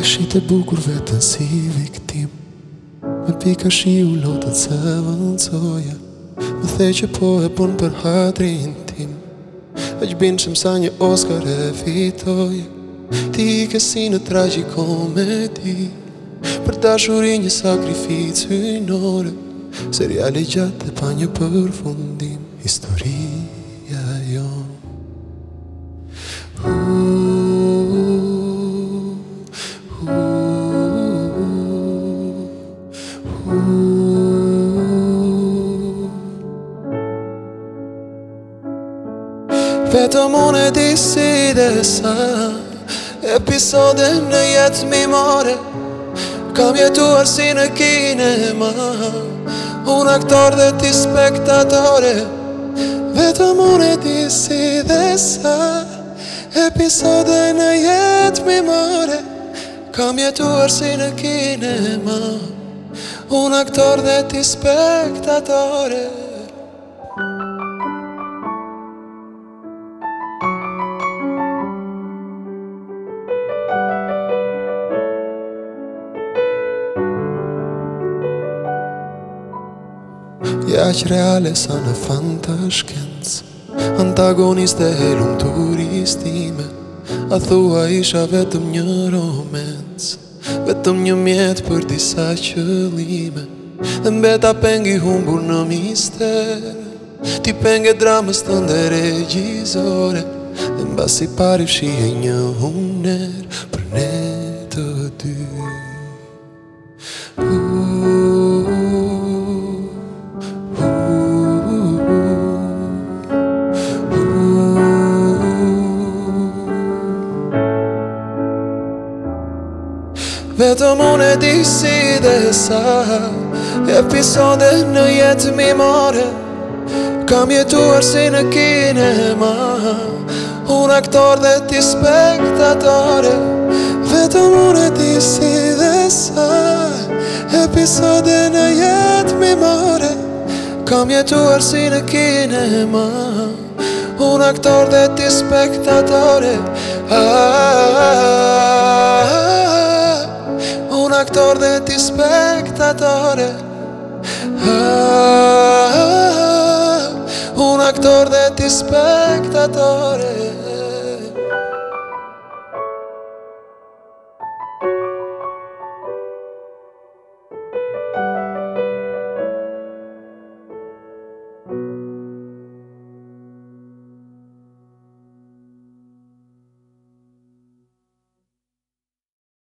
shi te bukur vetën si viktim Me pika shi u lotët se vëndsoja Më the që po e pun për hatrin tim E gjbin që msa një Oscar e fitoj Ti i kësi në tragikomedi Për dashuri një sakrific hynore Seriali gjatë dhe pa një përfundim Historia jo Uuuu uh. Vetëm unë e di si dhe sa Episode në jetë mi more Kam jetuar si në kinema Unë aktor dhe ti spektatore Vetëm unë e di si dhe sa Episode në jetë mi more Kam jetuar si në kinema Unë aktor dhe ti spektatore di Jaq reale sa në fantashkenc Antagoniste e lumë turistime A thua isha vetëm një romens Vetëm një mjetë për disa qëllime Dhe mbeta pengi humbur në mister Ti pengi dramës të ndere gjizore Dhe mbasi pari fshihe një huner Për ne të dyre Vetëm unë e di si dhe sa Episode në jetë mi mare Kam jetuar si në kinema Unë aktor dhe ti spektatore Vetëm unë e di si dhe sa Episode në jetë mi mare Kam jetuar si në kinema Unë aktor dhe ti spektatore ah, ah, ah. ah, ah aktor dhe ti spektatore ah, Un aktor dhe ti spektatore